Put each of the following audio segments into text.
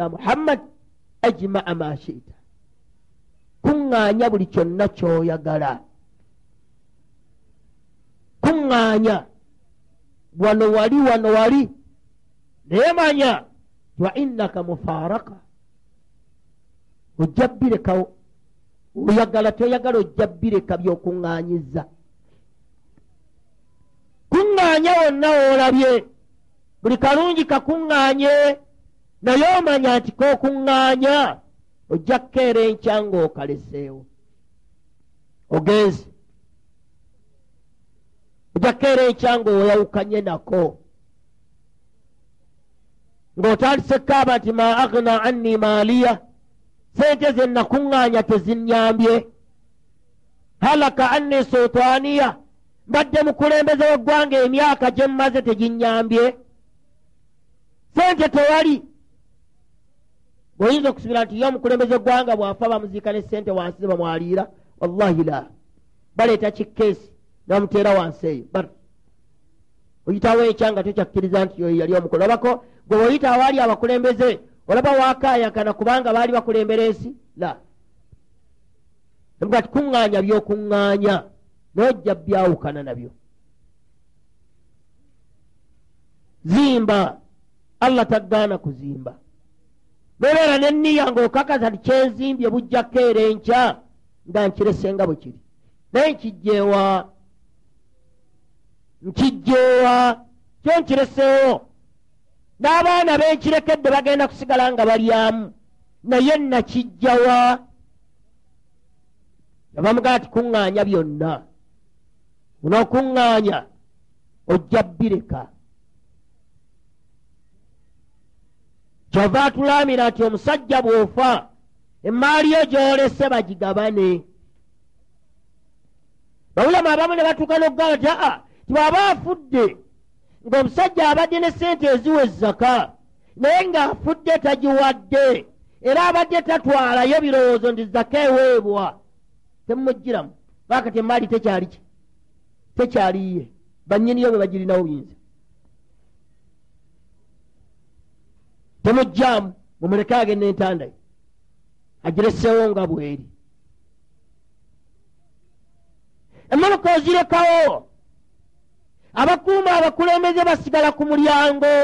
ya muhammad ajimaa ma shita kuŋŋaanya buli kyonna kyoyagala kuŋŋaanya wano wali wano wali naye manya wa innaka mufaraka ojja birekawo oyagala toyagala ojja bireka byokuŋŋaanyiza kuŋŋaanya wonna woolabye buli kalungi kakuŋŋaanye naye omanya nti kokuŋŋaanya ojja kukeera enkya ng'okaleseewo ogenze. Ojja kukeera enkya ng'oyawukanye nako. Ng'otandise kaaba nti ma agna anni maaliya. Sente ze nakuŋŋaanya tezinnyambye halaka anni sultaniya mbadde mukulembeze w'eggwanga emyaka gye mmaze teginnyambye. Sente tewali oyinza okusubira nti ye omukulembeze eggwanga bwafa bamuziika ne sente wansi bamwaliira? Wallahi la. Baleeta kikeesi nebamuteera wansi eyo. Oyitawo ekya nga tokyakkiriza nti oyo yali omukulu olabako gwe oyita awaali abakulembeze olaba wakayakana kubanga baali bakulembera ensi? La. Emuga tikuŋŋaanya byokuŋŋaanya nojja byawukana nabyo. Zimba. Allah taggaana kuzimba nobeera neniya ngaokakaza ti kyenzimbye bujja kukeera enkya nga nkiresenga bwe kiri. Naye nkijjeewa nkijjeewa kyo nkireseewo n'abaana benkirekedde bagenda kusigala nga balyamu. Naye nakijjawa abamugaa ti kuŋŋaanya byonna. Onookuŋŋaanya ojja bireka kyova atulaamira nti omusajja bw'ofa emaali yo gy'olese bagigabane. Bawulamu abamu ne batuuka n'okugamba ti aa tibw'aba afudde ng'omusajja abadde ne sente eziwa ezzaka naye ng'afudde tagiwadde era abadde tatwalayo birowoozo nti zaka eweebwa. Temumugiramu. Baakati emaali tekyali ki? Tekyaliye bannyiniyo bwe bagirinawo buyinza temujjaamu mumuleke agenda entandayo agireseewo nga bweri. Emmotoka ozirekawo abakuuma abakulembeze basigala ku mulyango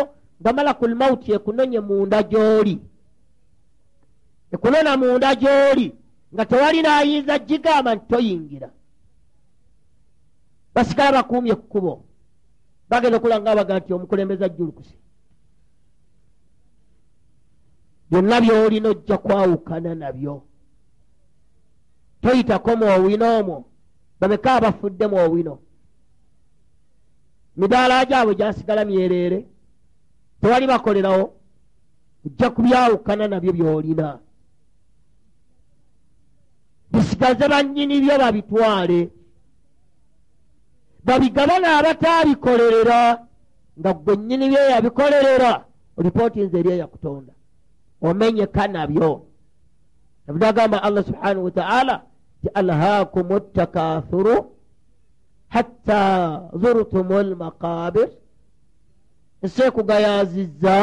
nga malakul mauti ekunonye munda gy'oli. Ekunona munda gy'oli nga tewali naayinza gigamba nti toyingira. Basigala bakuumye ku kkubo bagenda okula nga abaga nti omukulembeze ajjulukuse byonna byolina ojja kwawukana nabyo. Toyitako mwowino omwo bameka abafudde mwowino. Midaala gyabwe gyasigala myereere tewali bakolerawo ojja kubyawukana nabyo byolina. Bisigaze bannyini byo babitwale. Babigabana abataabikolera nga gwe nnyini byo yabikolerera olipooti nze eri eyakutonda omenyeka nabyo nabudagamba allah subhanahu wataala ti alhaakum takathuru hatta zurtum lmaqabir ensi ekugayazizza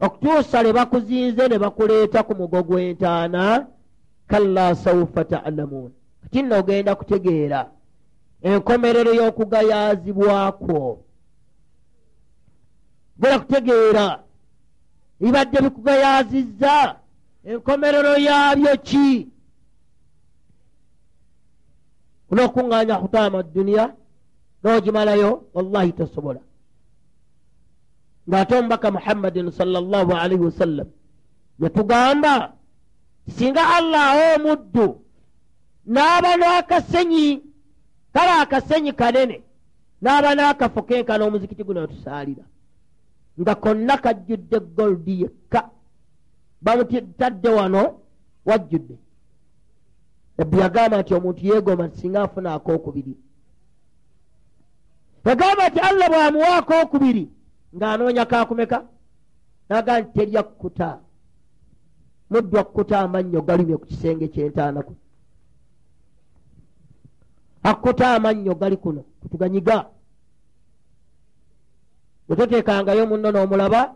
okutuusa ne bakuzinze ne bakuleeta ku mugo gw'entaana kalla saufa talamuun kati nno ogenda kutegeera enkomerero y'okugayazibwakwo genda kutegeera bibadde bikugayazizza. Enkomerero yaabyo ki? Onookuŋŋaanya khutaama dduniya n'ogimalayo wallahi tosobola. Ng'ate omubaka muhammadin salllah alaihi wasallam yatugamba singa allah awa omuddu n'aba n'akasenyi kale akasenyi kanene n'aba n'akafo kenkana omuzikiti guno wetusaalira nga konna kajjudde goldi yekka. Bamutadde wano wajjudde nabbi yagamba nti omuntu yeegomba nti singa afuna akookubiri. Yagamba nti allah bw'amuwa akookubiri ng'anoonya kakumeka naga nti terya kkuta muddu akkuta amannyo galimye ku kisenge kyentaanaku akkuta amannyo gali kuno kutuganyiga bwe toteekangayo munno n'omulaba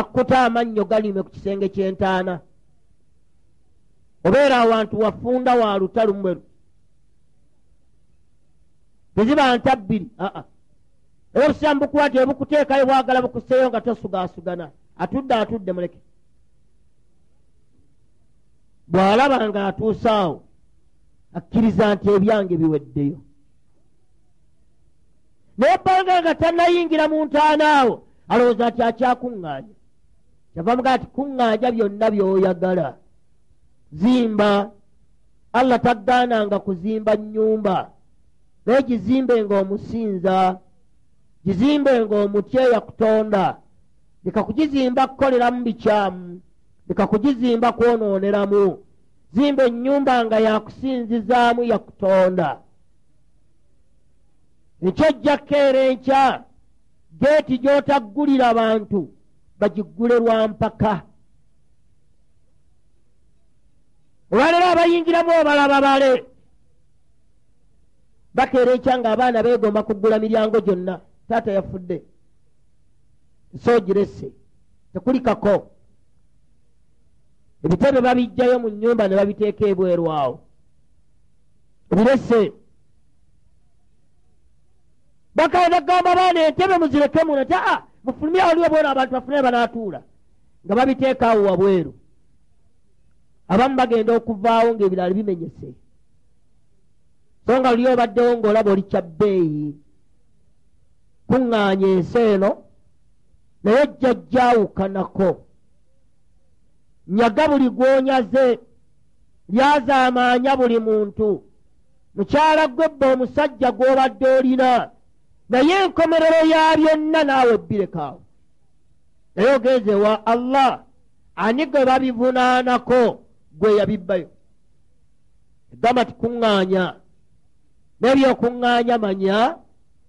akkuta amannyo galime ku kisenge ky'entaana. Obeera awantu wafunda wa lutalu mweru teziba nta bbiri aa. Era obusiyamu bukwati ebukuteekayo bwagala bukuseeyo nga tosugaasugana. Atudde atudde muleke. Bw'alaba nga atuuse awo akkiriza nti ebyange biweddeyo naye bbanga nga tannayingira mu ntaana awo. Alowooza nti akyakuŋŋaanya kyava mugaa ti kuŋŋaanja byonna by'oyagala. Zimba. Allah taggaananga kuzimba nnyumba. Naye gizimbe ng'omusinza gizimbe ng'omutyeya kutonda leka kugizimba kukoleramu bikyamu leka kugizimba kwonooneramu. Zimba ennyumba nga yakusinzizaamu yakutonda ekyojjakko era enkya geeti gy'otaggulira bantu bagiggule lwa mpaka. Olwalero abayingiramu obalaba bale bakeera enkya ng'abaana beegomba kuggula miryango gyonna. Taata yafudde soogirese tekulikako. Ebitebe babijjayo mu nnyumba ne babiteeka ebweru awo bakaenda gamba baana entebe muzireke muno ti aa mufulumye waliwo bona abantu bafune banaatuula nga babiteeka awo wabweru. Abamu bagenda okuvaawo ng'ebirala bimenyese. So nga luli obaddewo ng'olaba oli kyabbeeyi kuŋŋaanya ensi eno naye ojja jjawukanako nyaga buli gw'onyaze lyazaamaanya buli muntu. Mukyala gwebba omusajja gw'obadde olina naye enkomerero ya byonna naawe ebbirekawo naye ogenze wa allah ani gwe babivunaanako gwe yabibbayo. Egamba tikuŋŋaanya n'ebyokuŋŋaanya manya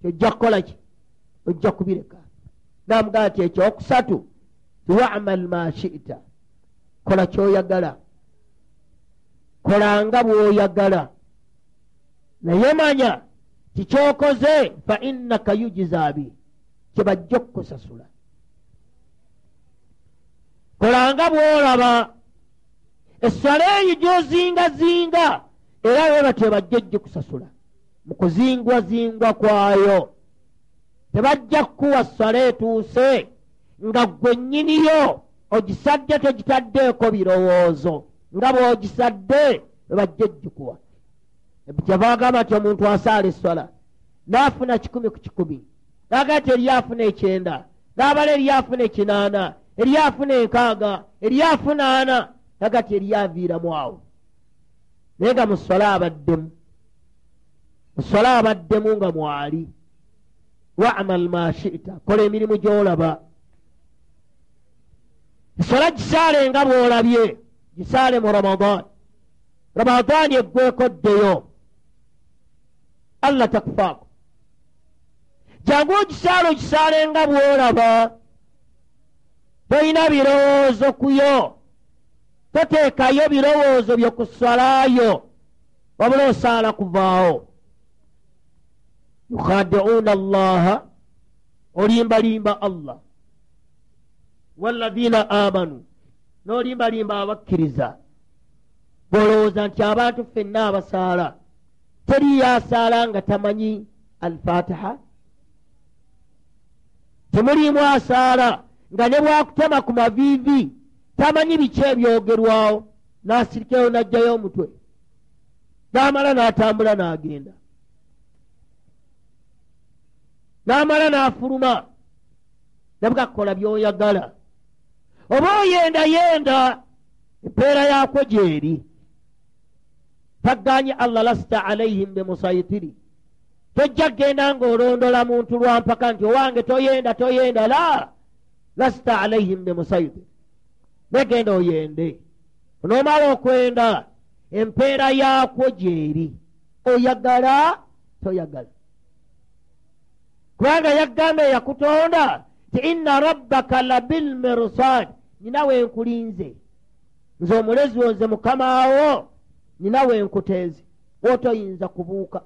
tojja kukola ki? Ojja kubireka namugaa ti ekyokusatu tiwamal ma shita. Kola kyoyagala. Kolanga bw'oyagala. Naye manya tikyokoze fa innaka yujizabi kyebajja okukusasula kolanga bw'olaba essala eyo gy'ozingazinga era bwe batyo bajja ojjikusasula mu kuzingwazingwa kwayo tebajja kukuwa ssala etuuse nga gwe nnyiniyo ogisadde tegitaddeeko birowoozo. Nga bw'ogisadde bwe bajja ojjikuwa kyava agamba nti omuntu asaala esswala n'afuna kikumi ku kikumi. N'agamba nti eri afuna ekyenda n'abala eri afuna ekinaana eri afuna enkaaga eri afuna ana naga ti eri aviiramu awo. Naye nga mu swala abaddemu mu swala abaddemu nga mwali wamal ma shita kola emirimu gy'olaba. Eswala gisaale nga bw'olabye gisaale mu ramadaani ramadaani eggweko ddeyo allah takufaako jangu ogisaale ogisaale nga bw'olaba tolina birowoozo kuyo toteekayo birowoozo byo ku swalayo wabula osaala kuvaawo. Yukhadiuuna allaha olimbalimba allah. Walladina amanu n'olimbalimba abakkiriza. Bwolowooza nti abantu ffenna abasaala teri yasaala nga tamanyi alfatiha. Temulimu asaala nga ne bwakutema ku maviivi tamanyi biki ebyogerwawo n'asirikeyo n'ajjayo omutwe. N'amala n'atambula n'agenda. N'amala n'afuluma nabuga kukola by'oyagala. Oba oyendayenda empeera yakwo gyeri tagganye allah lasita alaihim bemusayitiri tojja kgenda ng'olondola muntu lwampaka nti owange toyenda toyenda la. Lasita alaihim bemusayitiri negenda oyende. Onoomala okwenda empeera yakwo gyeri. Oyagala toyagala. Kubanga yaggamba eyakutonda ti inna rabbaka labilmirsad ninawe nkulinze. Nze omulezi wo nze mukamawo ninawe nkuteeze wotoyinza kubuuka.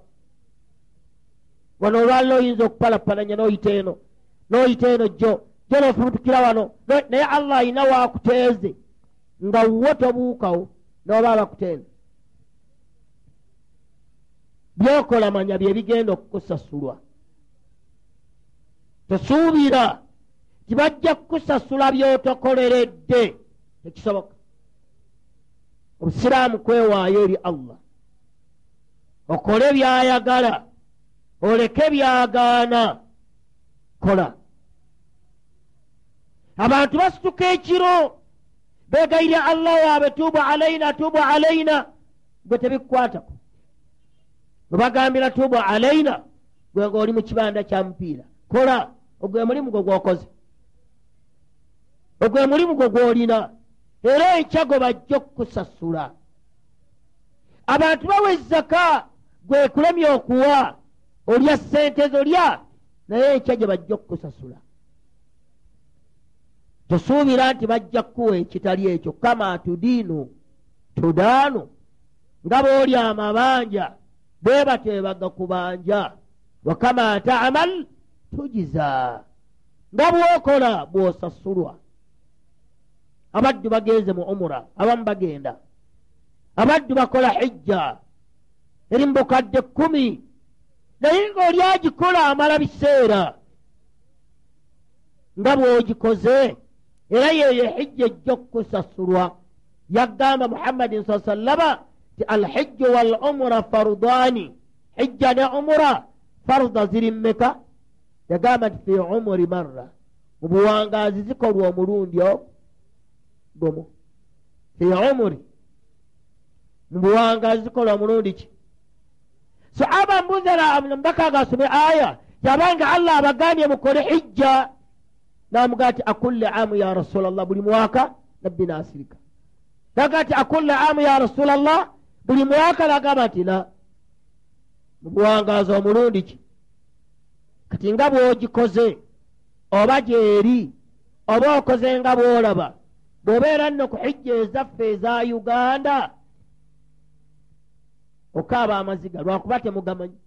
Wano olwaliro oyinza okupalapalanya n'oyita eno n'oyita eno jjo gyenofubutukira wano naye allah ayina waakuteeze nga wo tobuukawo noba bakutenda byokola manya bye bigenda okukusasulwa. Tosuubira tibajja kukusasula byotokoleredde tekisoboka obusiraamu kwewaayo eri allah. Okole byayagala oleke byagaana kola. Abantu basituka ekiro begayirya allah waabe tubu alaina tubu alaina gwe tebikukwatako webagambira tubu alaina gwe nga oli mu kibanda kya mupiira. Kola ogwe mulimu gwe gwokoze. Ogwe mulimu gwe gwolina era ekyago bajja okukusasula. Abantu bawa ezaka gwekulemya okuwa olya sente zolya naye ekya gye bajja okukusasula. Tosuubira nti bajja kukuwa ekitali ekyo kama tudiinu tudaanu nga booli amabanja bebatebaga kubanja wakama tamal tujiza nga bwokola bwosasulwa abaddu bagenze mu umura abamu bagenda. Abaddu bakola hijja. Eri mubukadde kkumi. Naye ngaoli agikola amala biseera. Nga bwogikoze era yeyo hijja ejja okusasulwa yagamba muhammadin sa sallama ti alhijju wal umura farudani hijja ne umura faruda ziri mmeka yagamba nti fi umuri marra. Mu buwangazi zikolwa omulundi ogwo gumu fi umuri mu buwangazi zikolwa omulundi ki? Sahaba mbuzara mbaka agasome aya yabanga allah abagambye mukole hijja namugaa ti akulle amu ya rasulllah buli mwaka nabbi nasirika. Naga ti akulle amu ya rasulllah buli mwaka nagamba nti la mubuwangazi omulundi ki? Kati nga bwogikoze oba gyeri oba okoze nga bwolaba bw'obeera nno ku hijja ezaffe eza uganda. Okaaba amaziga lwakuba temugamanyi.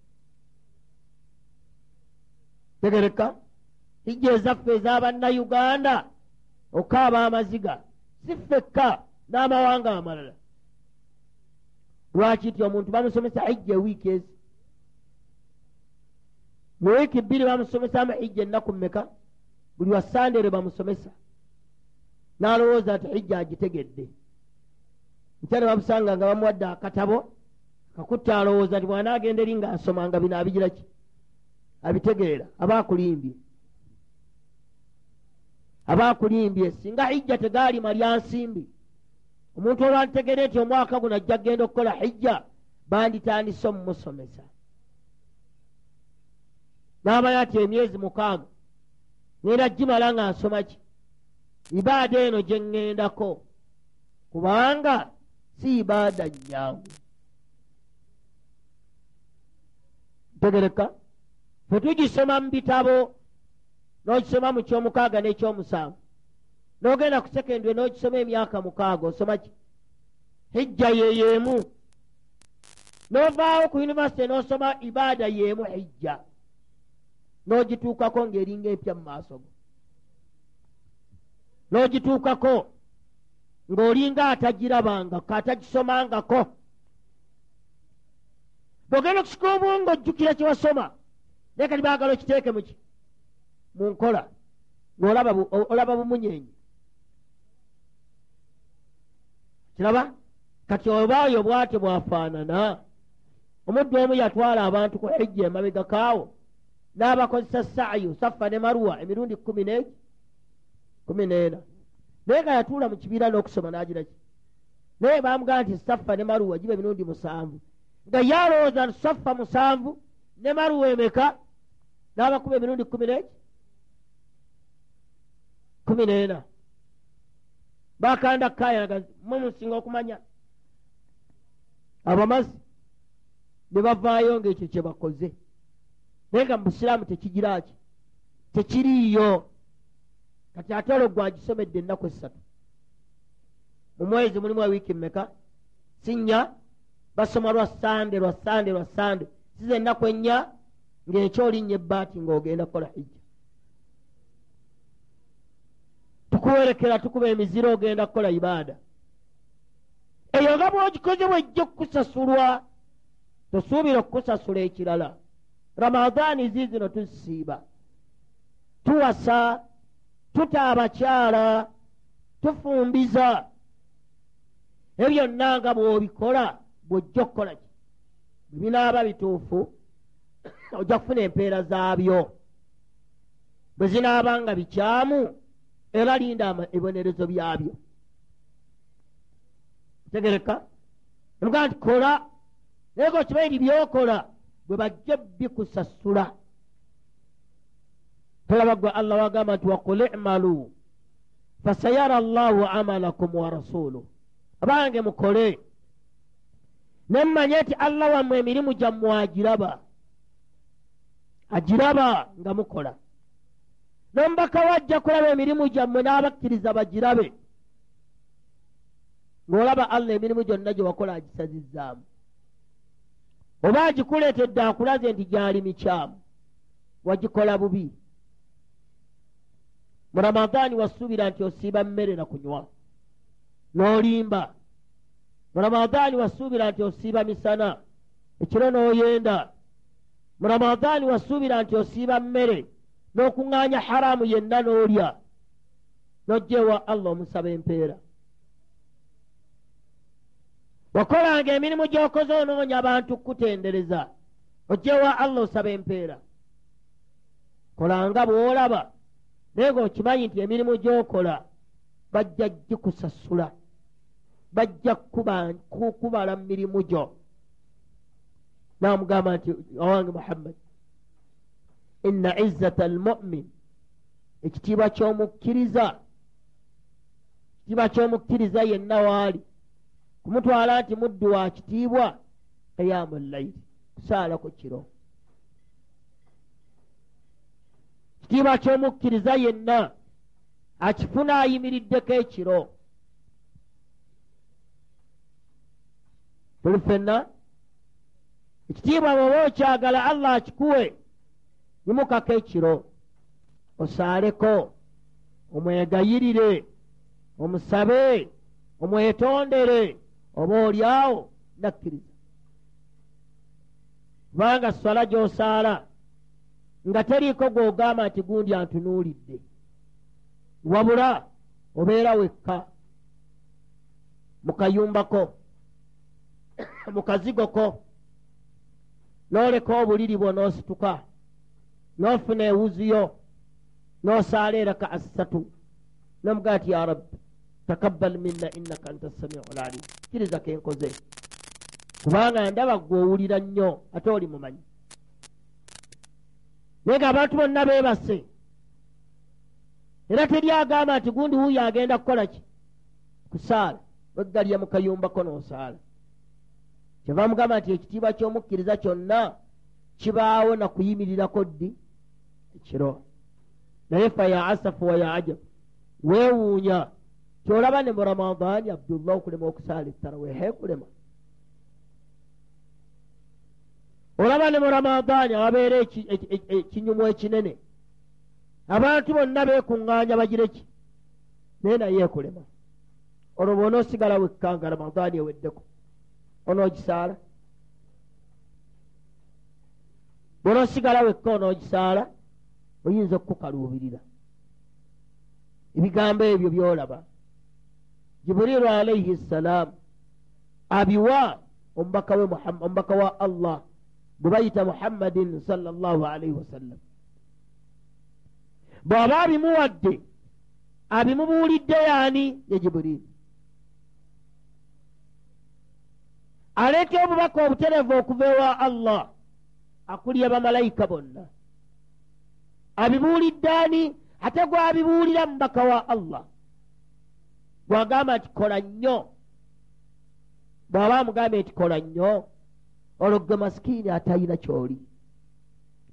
Tegereka. Hijja ezaffe ez'abannayuganda okaaba amaziga si ffekka n'amawanga amalala. Lwaki ti omuntu bamusomesa hijja ewiiki ezi? Mu wiiki bbiri bamusomesamu hijja ennaku mmeka? Buli wa sandere bamusomesa n'alowooza nti hijja agitegedde. Nkyane bamusanga nga bamuwadde akatabo kakutta alowooza nti bwana agenda eri nga asomanga bino abigira ki? Abitegeera aba akulimbye aba akulimbye singa hijja tegaalima lya nsimbi. Omuntu olwantegere nti omwaka guno ajja kgenda okukola hijja banditandise omumusomesa. N'amanya nti emyezi mukaaga ngenda gimala nga nsoma ki ibaada eno gye ŋŋendako kubanga si ibaada nyangu ntegereka fe tugisoma mu bitabo n'ogisoma mu kyomukaaga n'ekyomusanvu n'ogenda ku sekendwe n'ogisoma emyaka mukaaga osoma ki? Hijja yeyeemu n'ovaawo ku univesity n'osoma ibaada yeemu hijja n'ogituukako ng'eringa empya mu maaso go n'ogituukako ng'olinga atagirabangako atagisomangako bwogenda okusika obwongo ojjukira kye wasoma naye kati baagala okiteeke muki mu nkola ng'olaba bumunyenyi kiraba? Kati oba oyo bwate bwafaanana. Omuddu omu yatwala abantu ku hijja emabega kaawo n'abakozesa saayu saffa ne maruwa emirundi kumi negi kumi n'ena. Naye nga yatuula mu kibiira n'okusoma n'agiraki naye bamugamba nti saffa ne maruwa giba emirundi musanvu. Nga yalowooza nti saffa musanvu ne maruwa emeka n'abakuba emirundi kumi negi kumi n'ena. Bakanda kayanaga mwe musinga okumanya. Abamazi ne bavaayo ngaekyo kye bakoze. Naye nga mu busiraamu tekigiraki tekiriiyo kati ate olwo gwagisomedde ennaku essatu. Mu mwezi mulimu ewiiki mmeka? Sinnya basoma lwa sande lwa sande lwa sande siza ennaku ennya ng'ekyolinnya ebbaati ng'ogenda kukola hijja. Tuwerekera tukuba emiziro ogenda kukola ibaada. Eyo nga bwogikoze bwejja okusasulwa tosuubira okukusasula ekirala. Ramadaani ziizino tuzisiiba tuwasa tuta abakyala tufumbiza. Ebyonna nga bw'obikola bw'ojja okukola ki? Bwe binaaba bituufu ojja kufuna empeera zaabyo. Bwe zinaaba nga bikyamu era linda ebibonerezo byabyo. Tegereka? Emuga nti kola naye nga okibairi byokola bwe bajja bikusasula tolaba gwe allah wagamba nti wakul imalu. Fasayara llahu amalakum wa rasuluh. Abange mukole nemmanye nti allah wammwe emirimu gyammwe agiraba agiraba nga mukola nomubaka wajja kulaba emirimu gyammwe n'abakkiriza bagirabe ng'olaba allah emirimu gyonna gye wakola agisazizzaamu oba agikuleetedde akulaze nti gyali mikyamu wagikola bubi mu ramadaani wasuubira nti osiiba mmere na kunywa. N'olimba. Mu ramadaani wasuubira nti osiiba misana. Ekiro n'oyenda. Mu ramadaani wasuubira nti osiiba mmere. N'okuŋŋaanya haramu yenna n'olya. N'ojja ewa allah omusaba empeera. Wakolanga emirimu gy'okoze onoonya abantu kutendereza ojja ewa allah osaba empeera. Kolanga bw'olaba naye ng'okimanyi nti emirimu gy'okola bajja gikusasula bajja kukubala mu mirimu gyo. Namugamba nti owange muhammad inna izzata almumin ekitiibwa ky'omukkiriza ekitiibwa ky'omukkiriza yenna waali kumutwala nti muddu wa kitiibwa qiyaamu llayiri kusaalako kiro ekitiibwa ky'omukkiriza yenna akifuna ayimiriddeko ekiro. Tuli ffenna ekitiibwa bwoba okyagala allah akikuwe yimukako ekiro. Osaaleko omwegayirire omusabe omwetondere oba olyawo nakkiriza. Kubanga swala gy'osaala nga teriiko gw'ogamba nti gundi antunuulidde. Wabula obeera wekka mukayumbako mukazigoko n'oleka obuliri bwo n'osituka n'ofuna ewuziyo n'osaala eraka assatu nomugaa ti ya rabbi takabbal minna innaka anta samiu lalim kkiriza kenkoze. Kubanga ndaba gwe owulira nnyo ate oli mumanyi naye nga abantu bonna beebase era teri agamba nti gundi wuuyo agenda kukola ki? Kusaala. Weggalya mu kayumbako n'osaala. Kyeva mugamba nti ekitiibwa ky'omukkiriza kyonna kibaawo na kuyimirirako ddi ekiro. Naye fa ya asafu wa ya ajabu weewuunya kyolaba ne mu ramadaani abdullah okulema okusaala ettarawehe kulema olaba ne mu ramadaani awabeera ekinyumu ekinene? Abantu bonna beekuŋŋaanya bagire ki? Naye naye ekulema. Olwo bwona osigala wekkanga ramadaani eweddeko onoogisaala? Bwona osigala wekka onoogisaala oyinza okukukaluubirira. Ebigambo ebyo byolaba. Jibuliru alaihi ssalaamu abiwa omubaka wa allah gwe bayita muhammadin salllah alaihi wasallam bw'aba abimuwadde abimubuulidde yaani ye jibuliru aleeta obubaka obuterevu okuva ewa allah akulya bamalayika bonna abibuulidde ani ate gwabibuulira mubaka wa allah bwagamba nti kola nnyo bw'aba amugambye nti kola nnyo olwo gwe masikiini atalina kyoli.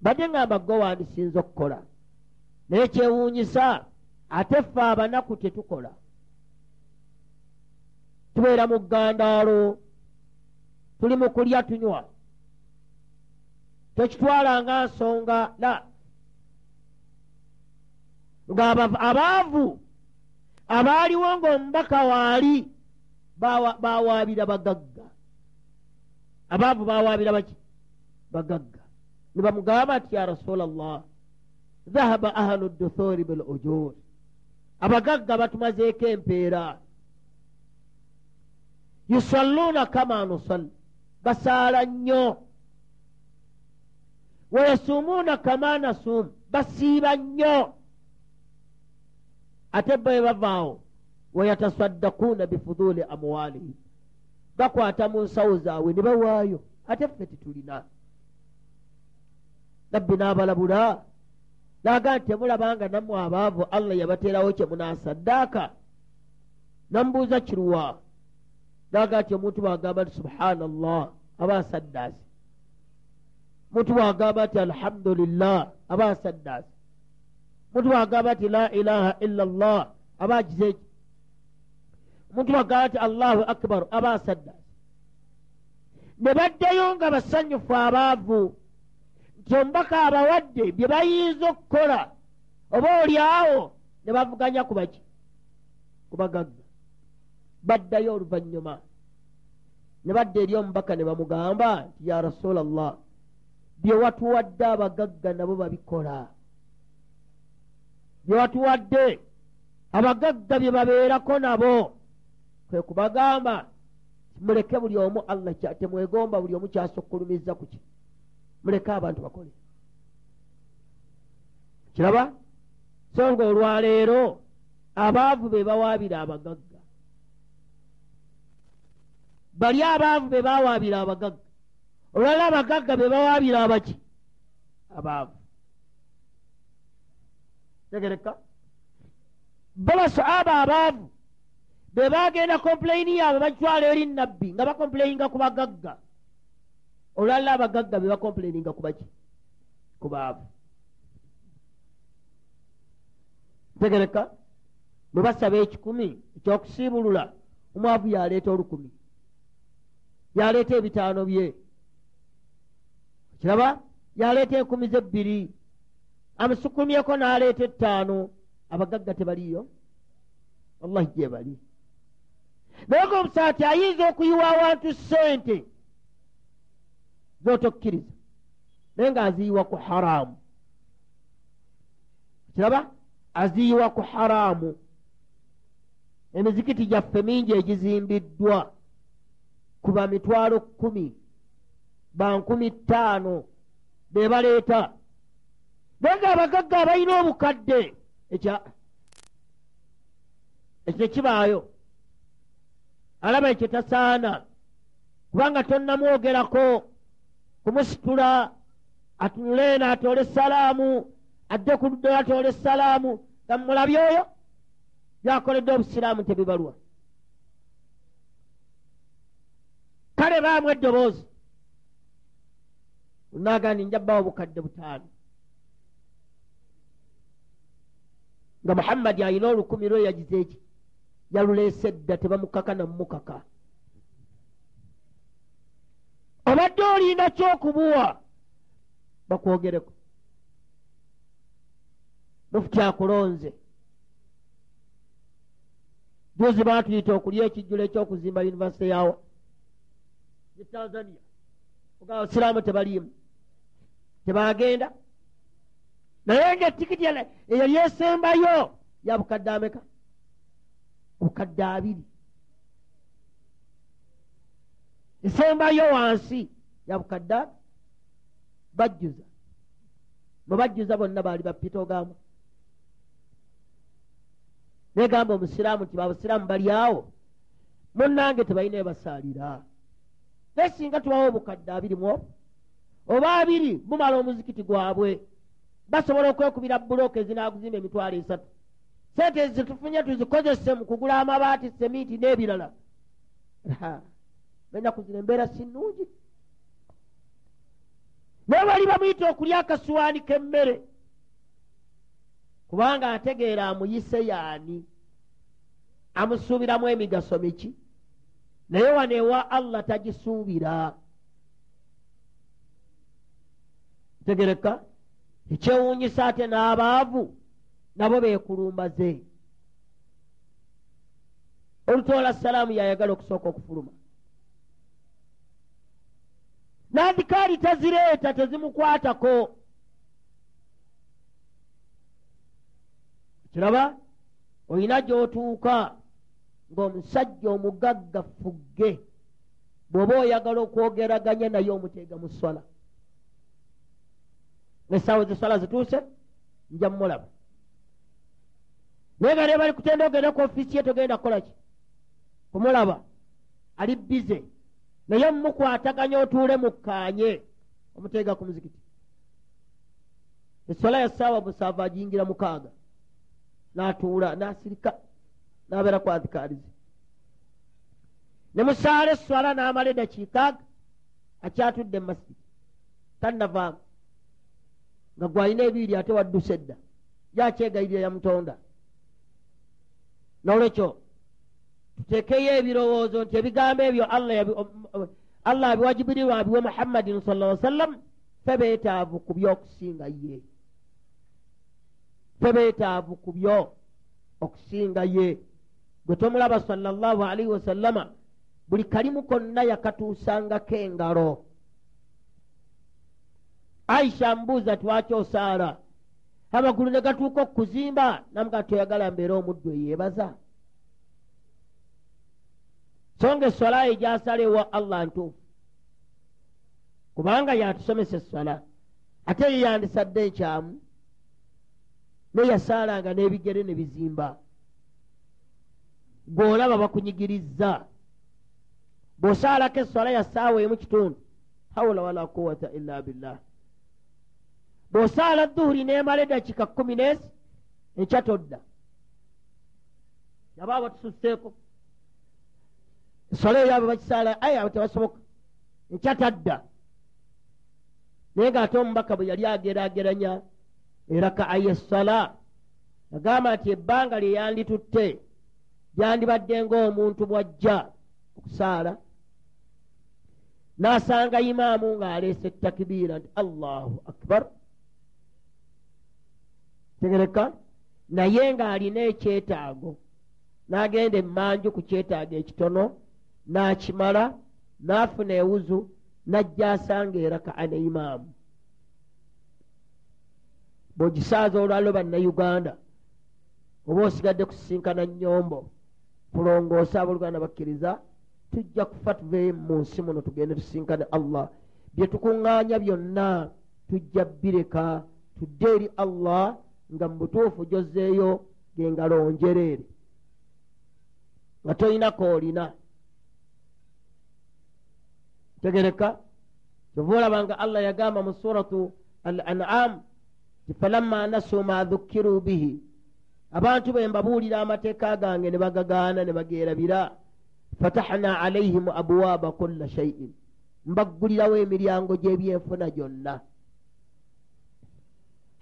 Badde ngamba gwe wandisinza okukola. Naye kyewuunyisa ate ffe abanaku tetukola. Tubeera mu ggandaalo tuli mu kulya tunywa. Tokitwala nga nsonga la. Nga abaavu abaaliwo ng'omubaka waali bawaabira bagagga abaavu bawaabira baki? Bagagga. Ne bamugamba nti ya rasula llah dhahaba ahlu duthuri bil ujur. Abagagga batumazeeko empeera. Yusalluuna kama nusalli. Basaala nnyo. Wayasuumuuna kama nasuumu basiiba nnyo. Ate bwe bavaawo wayatasaddakuuna bifuduuli amwaalihim bakwata mu nsawo zaabwe ne bawaayo ate ffe titulina nabbi n'abalabula naga nti temulabanga nammwe abaavu allah yabateerawo kye munaasaddaaka. Namubuuza kiruwa naga nti omuntu bwagamba nti subhana llah aba asaddaasi omuntu bwagamba nti alhamdulillah aba asaddaasi omuntu bwagamba nti la ilaha illa llah aba agizeeki omuntu bwagamba nti allahu akbar aba asaddaasi ne baddeyo nga basanyufu abaavu nti omubaka abawadde bye bayinza okukola oba oli awo ne bavuganya ku baki ku bagagga. Baddayo oluvannyuma. Ne badda eri omubaka ne bamugamba nti ya rasula llah bye watuwadde abagagga nabo babikola. Bye watuwadde abagagga bye babeerako nabo kwe kubagamba muleke buli omu allah temwegomba buli omu kyasokkulumiza ku ki? Muleke abantu bakole. Kiraba? So nga olwaleero abaavu be bawaabira abagagga. Bali abaavu be bawaabira abagagga. Olwaliro abagagga be bawaabira abaki? Abaavu. Tegereka. Babasahaba abaavu be bagenda kompulaini yaabwe bagitwala eri nabbi nga bakompulaininga ku bagagga. Olwaliro abagagga be bakompulaininga ku baki ku baavu. Tegereka bwe basaba ekikumi ekyokusiibulula omwavu yaleeta olukumi. Yaleeta ebitaano bye. Kiraba yaleeta enkumi zebbiri. Amusukumyeko n'aleeta ettaano. Abagagga tebaliyo wallahi gye bali naye nga omusaati ayinza okuyiwa awantu ssente zotokkiriza naye nga aziyiwa ku haramu. Kiraba? Aziyiwa ku haramu. Emizikiti gyaffe mingi egizimbiddwa kuba mitwalo kkumi bankumi ttaano be baleeta. Naye nga abagagga abalina obukadde ekyo tekibaayo alaba ekyo tasaana kubanga tonnamwogerako kumusitula atunule eno atoole essalaamu adde ku luddayo atoole essalaamu nga mulabye oyo byakoledde obusiraamu tebibalwa. Kale baamu eddoboozi. Unagandi njabbawo obukadde butaano. Nga muhammadi ayina olukumi lwe yagize eki yaluleese dda tebamukaka namumukaka obadde olina kyokubuwa bakwogereko. Mufuti akulonze juzi batuyita okulya ekijjulo ekyokuzimba univesity yawa e tanzania. Oga abasiraamu tebaliimu. Tebagenda naye nga etikiti eyali esembayo ya bukadde ameka bukadde abiri. Esembayo wansi ya bukadde bajjuza. Mwe bajjuza bonna baali bapita ogamba negamba omusiraamu nti babusiraamu bali awo? Munnange tebalina ebasaalira naye singa tubawo obukadde abiri mwobo oba abiri bumala omuzikiti gwabwe basobola okwekubira bulooka ezinaguzimba emitwalo esatu sente zitufunye tuzikozese mu kugula amabaati seminti n'ebirala. Enaku zino embeera si nnungi naye bali bamuyita okulya akasuwaani k'emmere kubanga ategeera amuyise yaani. Amusuubiramu emigaso miki? Naye wano ewa allah tagisuubira. Tegereka? Ekyewuunyisa ate n'abaavu nabo beekulumbaze. Olutoola salaamu yayagala okusooka okufuluma. Nandikaali tazireeta tezimukwatako. Kiraba olina gy'otuuka ng'omusajja omugagga fugge bw'oba oyagala okwogeraganya naye omuteega mu swala. Nesaawa zeswala zituuse nja mumulaba naye nga ne bali kutenda ogenda ku ofiisi ye togenda kukolaki kumulaba. Ali bize naye mumukwataganya otuule mukkaanye omuteega ku muzikiti. Eswala ya saawa musanvu agiyingira mukaaga. N'atuula n'asirika n'abeera ku adhikaalize ne musaala eswala n'amala eddakiikaaga akyatudde mu masjidi tannavaamu. Nga gwalina ebiiri ate waddusa edda. Yakyegayirira ya nolwekyo tuteekeyo ebirowoozo nti ebigambo ebyo allah abiwajibirirwa abiwe muhammadin sal lla sallam fe beetaavu ku byokusinga ye. Fe beetaavu ku byo okusinga ye. Gwe tomulaba sallallahu alaihi wasallama buli kalimu konna yakatuusangako engalo. Aisha mbuuza twaki osaala amagulu ne gatuuka okuzimba namuga toyagala mbeera omuddu eyeebaza. So nga eswala egyasalewa allah ntuufu. Kubanga yatusomesa eswala ate ye yandisadde enkyamu neyasaalanga n'ebigere ne bizimba. Gwolaba bakunyigirizza bw'osaalako eswala ya saawa emu kitundu hawula wala quwata illa billah bw'osaala duhuri n'emala eddakika kkumi n'esi enkya todda yaba batususseeko eswala eyo abo bakisaala aye abo tebasoboka. Enkya tadda naye ng'ate omubaka bwe yali ageraageranya eraka ayesala agamba nti ebbanga lye yanditutte lyandibadde ng'omuntu bw'ajja okusaala. N'asanga imaamu ng'aleese ettakibiira nti allahu akbar tegereka naye ng'alina ekyetaago n'agenda emmanju ku kyetaago ekitono n'akimala n'afuna ewuzu n'ajja asanga erakaa ne imaamu bw'ogisaaza olwalo bannayuganda oba osigadde kusisinkana nyombo kulongoosa abooluganda bakkiriza tujja kufa tuveeyo mu nsi muno tugende tusisinkane allah. Bye tukuŋŋaanya byonna tujja bireka tudde eri allah nga mu butuufu gyozeeyo gengalo njereere nga tolinako olina tegereka kyova olaba nga allah yagamba mu suratu al an'am ti falamma nasu ma dhukkiru bihi. Abantu bwe mbabuulira amateeka gange ne bagagaana ne bageerabira fatahna alaihim abwaaba kulla shaiin mbaggulirawo emiryango gy'ebyenfuna gyonna.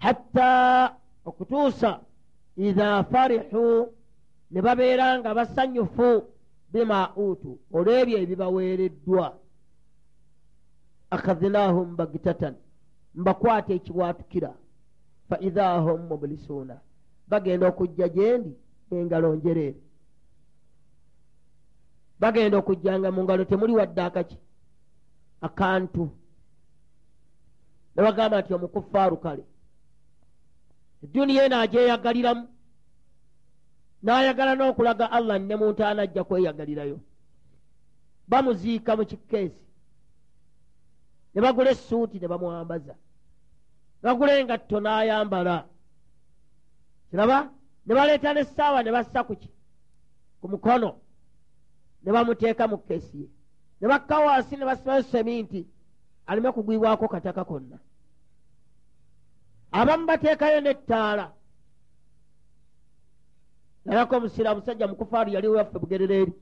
Hatta okutuusa idha farihu ne babeera nga basanyufu bima utu olw'ebyo ebibaweereddwa. Akhadhnahum bagitatan mbakwata ekiwatukira. Fa idha hum mublisuuna bagenda okujja gyendi engalo njereere bagenda okujjanga mu ngalo temuli wadde akaki akantu. Ne bagamba nti omukufaaru kale eduniya eno agyeyagaliramu n'ayagala n'okulaga allah ne muntu anajja kweyagalirayo. Bamuziika mu kikeesi ne bagula essuuti ne bamwambaza. Bagula engatto n'ayambala. Kiraba ne baleeta n'essaawa ne bassa kuki ku mukono. Ne bamuteeka mu keesi ye. Ne bakka wansi ne basibayo seminti aleme kugwibwako kataka konna abamu bateekayo n'ettaala. Nalako omusira musajja mukufaaru yali waffe bugerera eri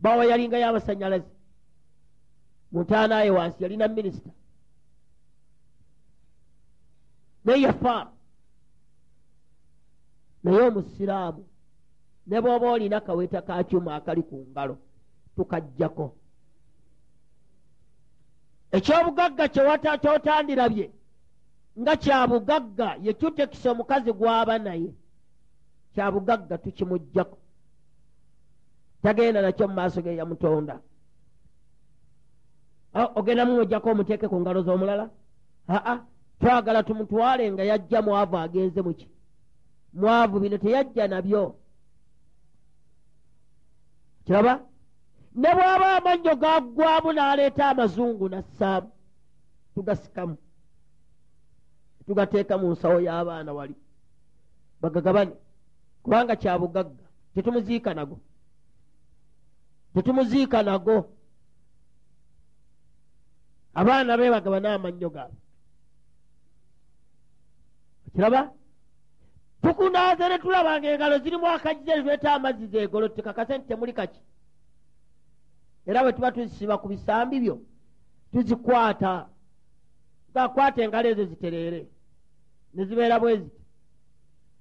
bawa yalingayo abasanyalazi muntaanaye wansi yalina minisita. Naye yafa. Naye omusiraamu ne bw'oba olina kaweeta ka kyuma akali ku ngalo tukajjako. Ekyobugagga kyotandirabye nga kyabugagga yekyutekisa omukazi gwaba naye. Kyabugagga tukimujjako tagenda nakyo mu maaso ge yamutonda. Ogenda mumujjako omuteeke ku ngalo z'omulala? Aa twagala tumutwale nga yajja mwavu agenze muki mwavu bino teyajja nabyo. Kiraba? Ne bwaba amannyo gaggwamu n'aleeta amazungu nassaamu tugasikamu tugateeka mu nsawo y'abaana wali. Bagagabane kubanga kyabugagga tetumuziika nago. Tetumuziika nago. Abaana be bagaba n'amannyo gaabwe. Kiraba? Tukunaaze ne tulabanga engalo zirimu akajiza lweta amazzi zegolotte kakase nti temuli kaki? Era bwe tuba tuzisiba ku bisambi byo tuzikwata gakwata engalo ezo zitereere ne zibeera bwe ziti.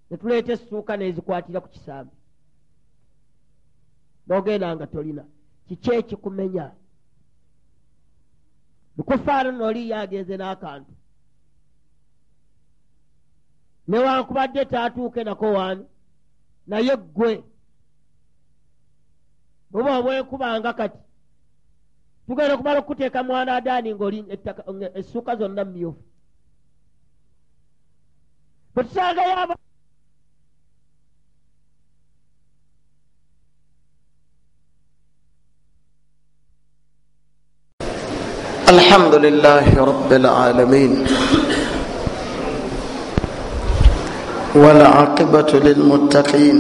Ne tuleeta essuuka nezikwatira ku kisambi. N'ogenda nga tolina kiki ekikumenya? Lukufaano nooliyo agenze n'akantu. Newankubadde taatuuke nako waani naye ggwe buba obwenkubanga kati mugenda okumala okukuteeka mwana adaani ngaoli essuuka zonna mumyufu bwe tusangayo aba الحمد لله رب العالمين والعاقبة للمتقين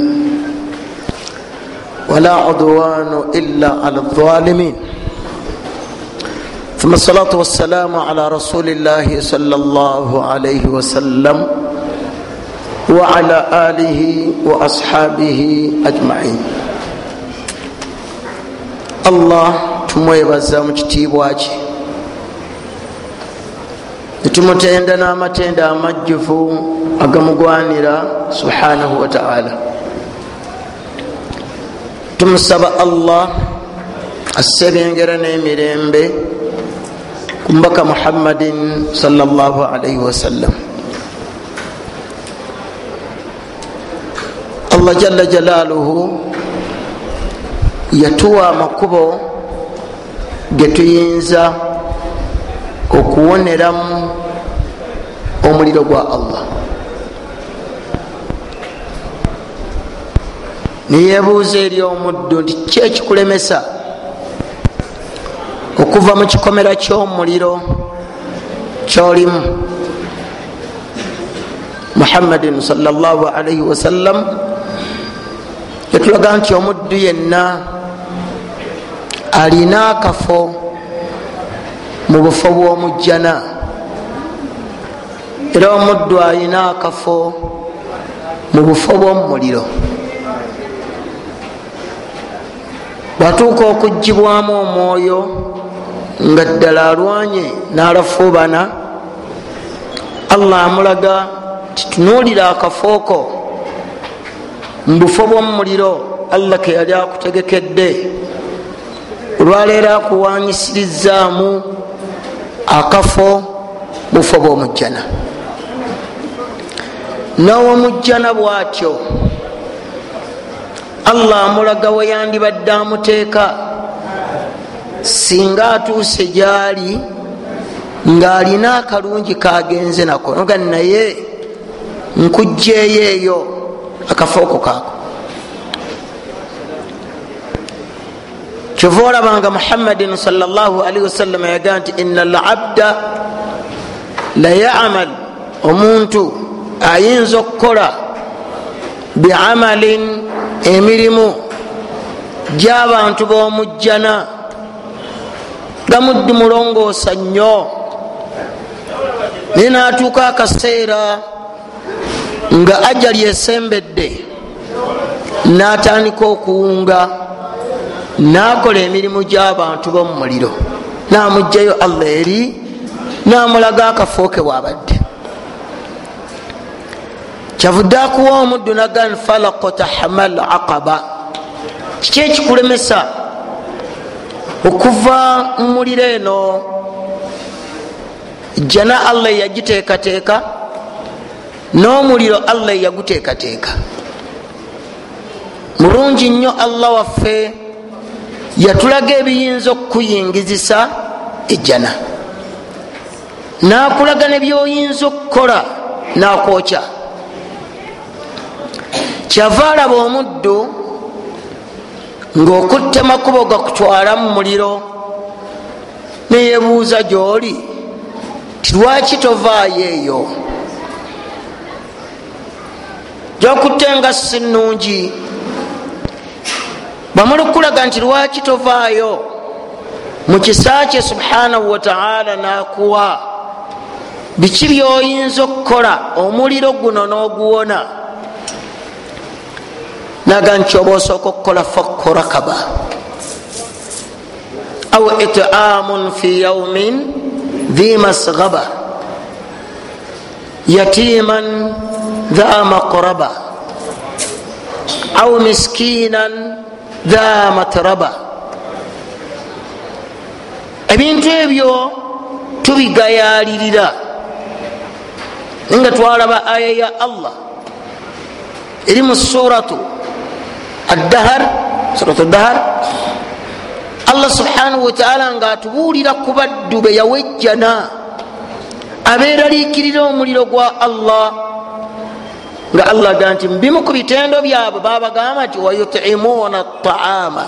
ولا عدوان إلا على الظالمين ثم الصلاة والسلام على رسول الله صلى الله عليه وسلم وعلى آله وأصحابه أجمعين. allah tumwebaza mu kitiibwa kye netumutenda n'amatenda amajjuvu agamugwanira subhanahu wataala tumusaba allah asebengera n'emirembe mbaka muhammadin salllahalaihi wasallam allah jalla jalaaluhu yatuwa amakubo getuyinza okuwoneramu omuliro gwa allah neyebuuza eri omuddu nti ki ekikulemesa okuva mu kikomera ky'omuliro kyolimu. Muhammadin salaalaihi wasallam yatulaga nti omuddu yenna alina akafo mu bufo bw'omujjana. Era omuddu alina akafo mu bufo bw'omumuliro bwatuuka okugibwamu omwoyo nga ddala alwanye n'alafuubana allah amulaga titunuulira akafooko mu bufo bw'omumuliro allah ke yali akutegekedde. Olwaleero akuwanyisirizaamu akafo bufo bw'omujjana n'owomujjana bw'atyo allah amulaga we yandibadde amuteeka singa atuuse gyali ng'alina akalungi kagenze nako noga naye nkugjeeyo eyo akafooko kaako. Kyova olabanga muhammadin salllahalihi wasallama yagaa nti ina labda layamal omuntu ayinza okukola biamalin emirimu gy'abantu b'omujjana gamuddi mulongoosa nnyo. Naye naatuuka akaseera nga ajali esembedde n'atandika okuwunga nakola emirimu gy'abantu b'omumuliro. Namugjayo allah eri namulaga akafooke bwabadde kyavudde akuwa omuddu nagani falakota hamal aqaba. Kiki ekikulemesa okuva mumuliro eno jana allah yagiteekateeka n'omuliro allah yaguteekateeka. Mulungi nnyo allah waffe yatulaga ebiyinza okukuyingizisa ejjana. Nakulaga nebyoyinza okukola nakwokya kyava alaba omuddu ngaokutta makubo gakutwala mu muliro. Neyebuuza gyoli tilwaki tovaayo eyo? Gyokutte nga si nungi bamala okulaga nti lwaki tovaayo? Mu kisa kye subhanahu wataala nakuwa biki byoyinza okukola? Omuliro guno n'oguwona naga nti oba osooka okukola fakku rakaba. Au itamun fi yaumin dhi masgaba yatiman dha maqraba. Au miskinan dha matraba. Ebintu ebyo tubigayalirira. Nga twalaba aya ya allah. Eri mu suratu addahar suratu dahar allah subhanahu wataala nga atubuulira ku baddu be yawejjana. Abeeraliikirira omuliro gwa allah nga allah ga nti mubimu ku bitendo byabwe. Babagamba nti wayutimuuna taama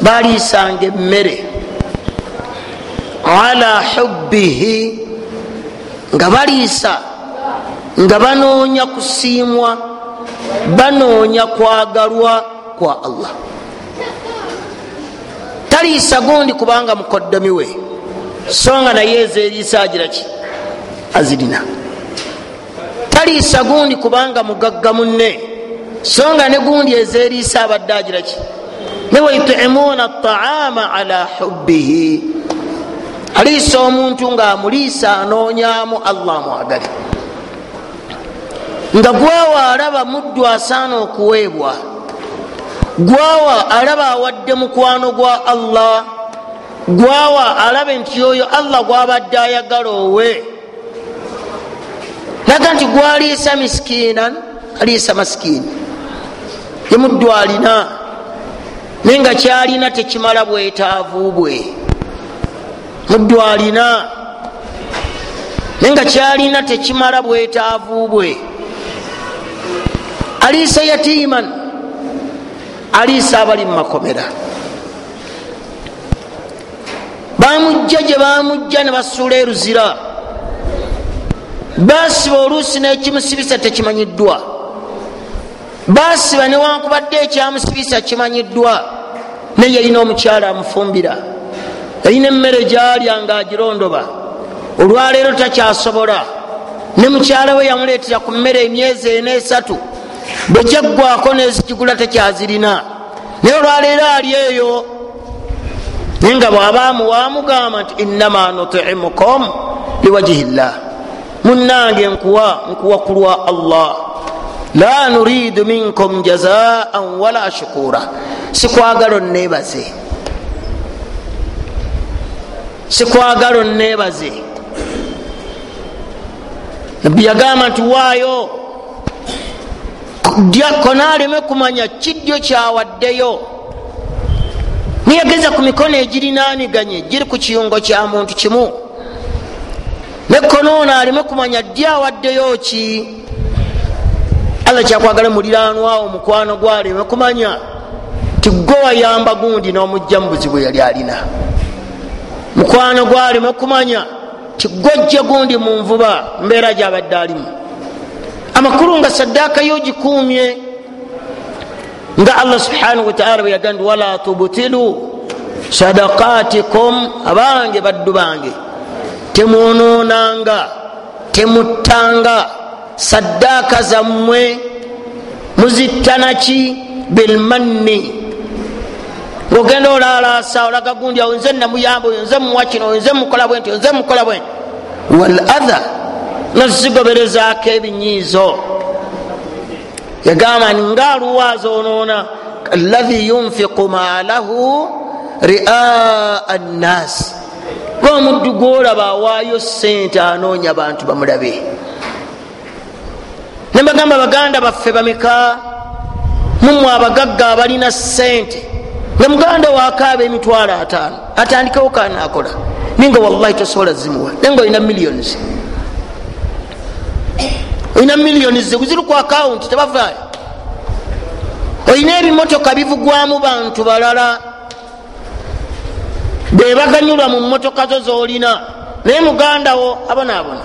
baliisanga emmere. Ala hubbihi nga baliisa nga banoonya kusiimwa banoonya kwagalwa kwa allah. Taliisa gundi kubanga mukoddomi we. So nga naye ezeriisa agiraki azirina taliisa gundi kubanga mugagga munne. So nga ne gundi ezeriisa abadde agiraki ne waitumuuna taama ala hubbihi. Aliisa omuntu ngaamuliisa anoonyamu allah mwagale nga gwawa alaba muddu asaana okuweebwa. Gwawa alaba awadde mukwano gwa allah. Gwawa alabe nti oyo allah gwabadde ayagala owe. Naga nti gwaliisa miskiinan aliisa masikini ye muddu alina naye nga kyalina tekimala bwetaavu bwe. Muddu alina naye nga kyalina tekimala bwetaavu bwe aliisa yatiiman. Aliisa abali mumakomera bamujja gye bamujja ne basuula eruzira basiba oluusi nekimusibisa tekimanyiddwa. Basiba newankubadde ekyamusibisa kimanyiddwa. Naye yalina omukyala amufumbira. Yalina emmere gyalya nga agirondoba olwaleero takyasobola. Ne mukyala we yamuleetera ku mmere emyezi enesatu bwe kyaggwako nezikigula takyazirina naye olwaleero ali eyo. Naye nga bwabaamu wamugamba nti innama nutimukum liwajihi llah munange nkuwa nkuwa kulwa allah. La nuridu minkum jazaan wala shukura sikwagala onnebaze sikwagala onnebaze nabbi yagamba nti waayo kona aleme kumanya kiddyo kyawaddeyo niyageza ku mikono egirinaniganye giri ku kiyungo kya muntu kimu. Nekono ono aleme kumanya ddy awaddeyo ki? Allah kyakwagala muliranwawo mukwano gwaleme kumanya. Ti gwe wayamba gundi n'omujja mu buzibu yali alina. Mukwano gwaleme kumanya. Ti gwojje gundi mu nvuba mbeera gyabadde alimu amakulu nga saddaaka yo gikumye nga allah subhanahu wataala bwe yagandi wala tubtilu sadakatikum abange baddu bange temwononanga temuttanga saddaaka zammwe muzittanaki bilmanni ngaogenda olaalasa olaga gundi awo nze namuyamba oyo nze muwa kino oyo nze mukola bwenti nze mukola bwenti. Wal atha nazigoberezaako ebinyiizo. Yagamba ni ngaaluwaaza onoona alahi yunfiqu maalahu riaa nnaasi ngaomuddu gwolaba awaayo sente anoonya bantu bamulabe. Nembagamba baganda baffe bameka? Mumwe abagagga abalina sente nga muganda wakaaba emitwalo ataano atandikewo kanakola naye nga wallahi tosobola zimuwa naye nga olina millions olina millions ziri ku akawunti tebavaayo. Olina ebimotoka bivugwamu bantu balala. Bebaganyulwa mu motoka zo zolina. Naye mugandawo abonaabona.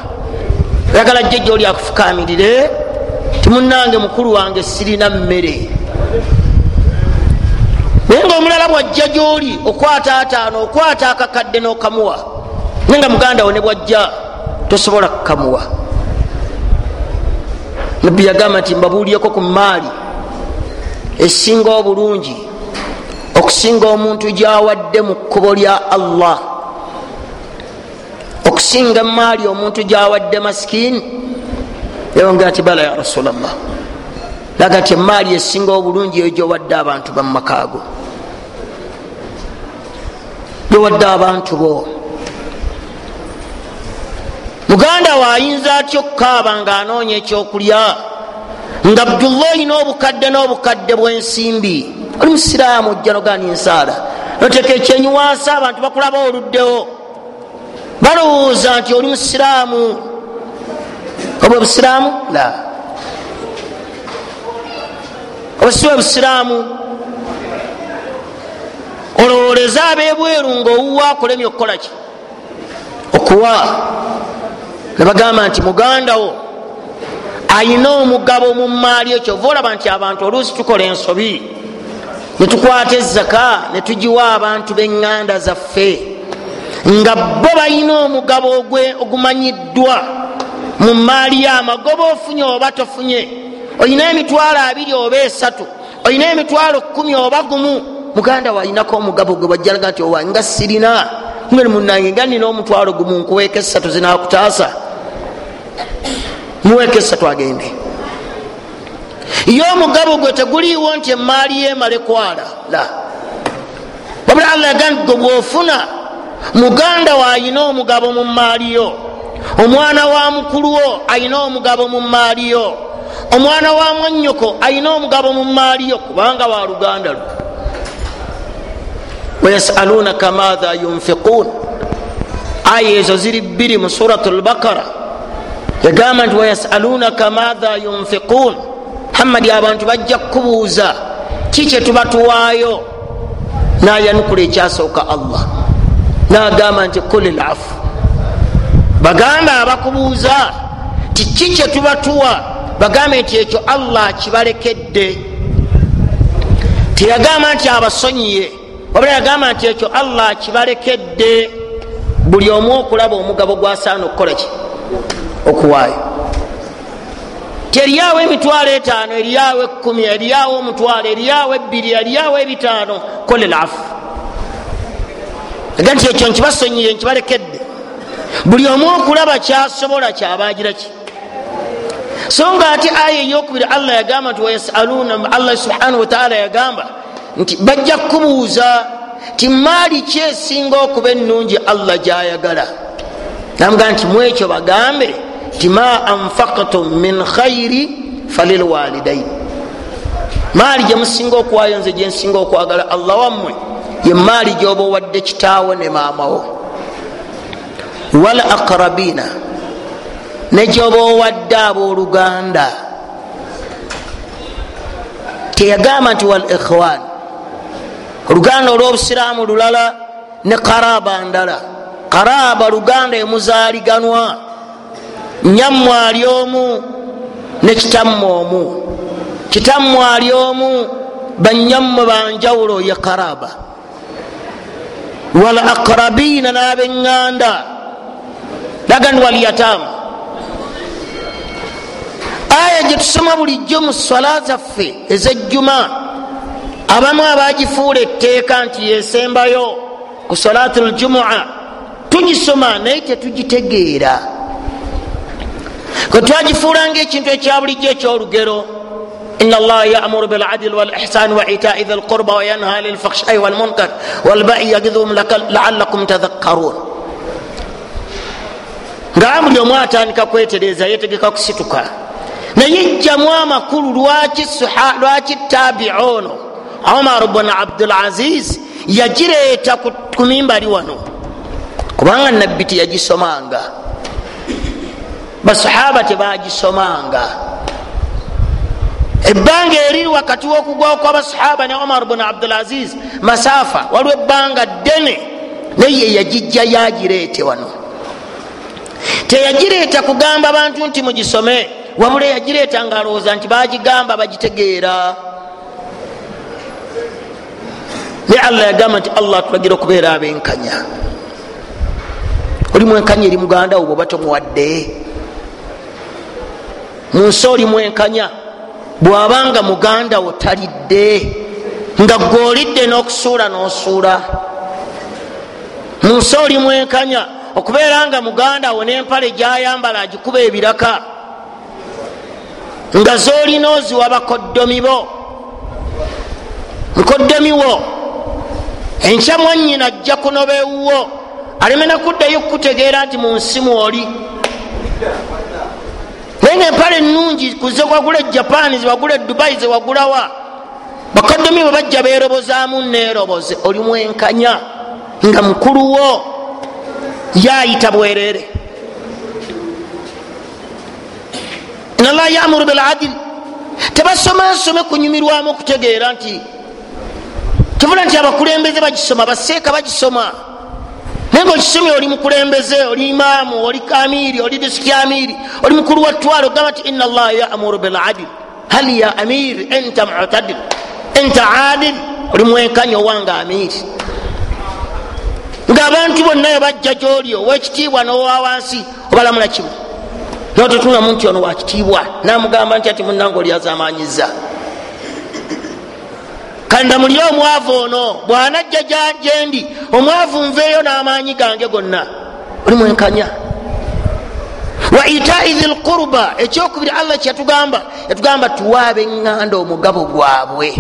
Oyagala jjejja oli akufukamirire timunange mukulu wange sirina mmere. Naye nga omulala bwajja gyoli okwata ataano okwata akakadde n'okamuwa. Naye nga mugandawo ne bwajja tosobola kukamuwa nabbi yagamba nti mbabuulyeko ku maali. Esinga obulungi okusinga omuntu gyawadde mu kkubo lya allah. Okusinga emaali omuntu gyawadde masikini. Yawongera ti bala ya rasulllah laga ti emaali esinga obulungi eyo gyowadde abantu bamumakaago gyowadde abantu bo muganda we ayinza atya okukaaba nga anoonya ekyokulya? Nga abdullah olina obukadde n'obukadde bwensimbi. Oli musiraamu ojja nogani nsaala noteka ekyenyi wansi abantu bakulaba oluddewo. Balowooza nti oli musiraamu? Obwe busiraamu? La. Obasiwe busiraamu? Olowoleza abebweru ngaowuwa akulemye okukolaki okuwa nebagamba nti mugandawo ayina omugabo mu maali ekyo. Ova olaba nti abantu oluusi tukola ensobi netukwata ezaka netugiwa abantu beŋŋanda zaffe nga bo balina omugabo ogumanyiddwa mu maali yamagoba ofunye oba tofunye. Olina emitwalo abiri oba esatu olina emitwalo kumi oba gumu. Muganda we alinako omugabo gwe bajjalaga nti owa nga sirina. Ngeri munange nga nina omutwalo gumu nkuweeka esatu zinakutaasa muweeka esatu agende ye omugabo gwe teguliiwo nti emaali yemale kwala. La. Wabula allah yagamba gwe bwofuna muganda we ayina omugabo mu maali yo. Omwana wa mukulu wo ayina omugabo mu maali yo. Omwana wa mwanyoko ayina omugabo mu maali yo kubanga wa luganda lwe wayasalunaka matha yunfiqun aya ezo ziri bbiri mu surat lbakara yagamba nti wayasalunaka matha yunfiqun muhammadi abantu bajja kukubuuza ki kyetubatuwaayo nayanukula ekyasooka allah. Nagamba nti kul lafu bagambe abakubuuza ti ki kyetubatuwa bagambe nti ekyo allah kibalekedde teyagamba nti abasonyiye. Wabula yagamba nti ekyo allah kibalekedde buli omu okulaba omugabo gwasaana okukolaki okuwaayo. Ti eriyawo emitwalo etaano eriyawo ekumi eriyawo omutwalo eriyawo ebbiri eriyawo ebitaano kole lafu aga nti ekyo nkibasonyiye nkibalekedde. Buli omu okulaba kyasobola kyabagira ki? So nga ate aya eyokubiri allah yagamba nti wayasaluna allah subhanahu wataala yagamba nti bajja kukubuuza ti maali kyesinga okuba ennungi allah gyayagala? Namugaa nti mwekyo bagambe ti ma anfaktum min khairi falilwalidaini maali gyemusinga okuwayo nze gyensinga okwagala allah wammwe ye maali gyoba owadde kitaawo ne maamawo wal aqrabina ne gyoba owadde abooluganda. Teyagamba nti wal ikhwan oluganda olwobusiraamu lulala ne karaba ndala. Karaba luganda emuzaaliganwa nyammwe ali omu ne kitammwe omu. Kitammwe ali omu banyammwe banjawulo ye karaba. Wal aqrabina n'abeŋŋanda lagani walyatama aya gyetusoma bulijjo mu swala zaffe ezejjuma abamu abagifuula etteeka nti yesembayo ku salatu ljumua tugisoma naye tetugitegeera kwe twagifuulanga ekintu ekyabulijjo ekyolugero ina allaha yamuru biladili walihsan wa itai he lqurba wayanha lilfakshai walmunkar walbai yagidhum laalakum tadhakkarun. Nga buli omu atandika kwetereeza yetegeka kusituka. Naye jjamu amakulu lwaki taabi ono omar bun abdulaziz yagireeta ku mimbali wano. Kubanga nabbi teyagisomanga basahaba tebagisomanga. Ebbanga eriri wakati wokugwawo kwabasahaba ne omar bun abdulaziz masafa waliwo ebbanga ddene naye yagijja yagireete wano. Teyagireeta kugamba abantu nti mugisome wabula yagireeta nga alowooza nti bagigamba bagitegeera. Naye allah yagamba nti allah atulagira okubeera abenkanya. Oli mwenkanya eri muganda wo bwoba tomuwadde mu nsi oli mwenkanya bwabanga muganda wo talidde nga gweolidde n'okusuula n'osuula. Mu nsi oli mwenkanya okubeera nga muganda wo n'empale gyayambala agikuba ebiraka nga zolina oziwa bakoddomi bo. Mukoddomi wo enkya mwanyina ajja kunoba ewuwo aleme nakuddayo kukutegeera nti mu nsi mwoli naye nga empale nungi kuze wagula ejapaani zewagula edubayi zewagulawa bakoddomi bwe bajja berobozaamu neroboze oli mwenkanya nga mukuluwo yayita bwerere. Inallah yamuru biladili tebasoma nsome kunyumirwamu okutegeera nti tubula nti abakulembeze bagisoma baseeka bagisoma naye nga okisomye oli mukulembeze oli imaamu oli kamiri oli disiki amiri oli mukulu wa twalo ogamba nti ina allaha yamuru biladil hal ya amir enta mutadil? Enta adil oli mwenkanya owanga amiri ngaabantu bonnayo bajja gyoli owekitiibwa nowa wansi obalamula kimu. Notetunamu nti ono wakitiibwa namugamba nti ati munange oli azamanyiza kandamulire omwavu ono. Bwanajja gyendi omwavu nveeyo n'amaanyi gange gonna. Oli mwenkanya. Wa itai thi lqurba ekyokubiri allah kyeyatugamba yatugamba tuwaabe eŋŋanda omugabo gwabwe.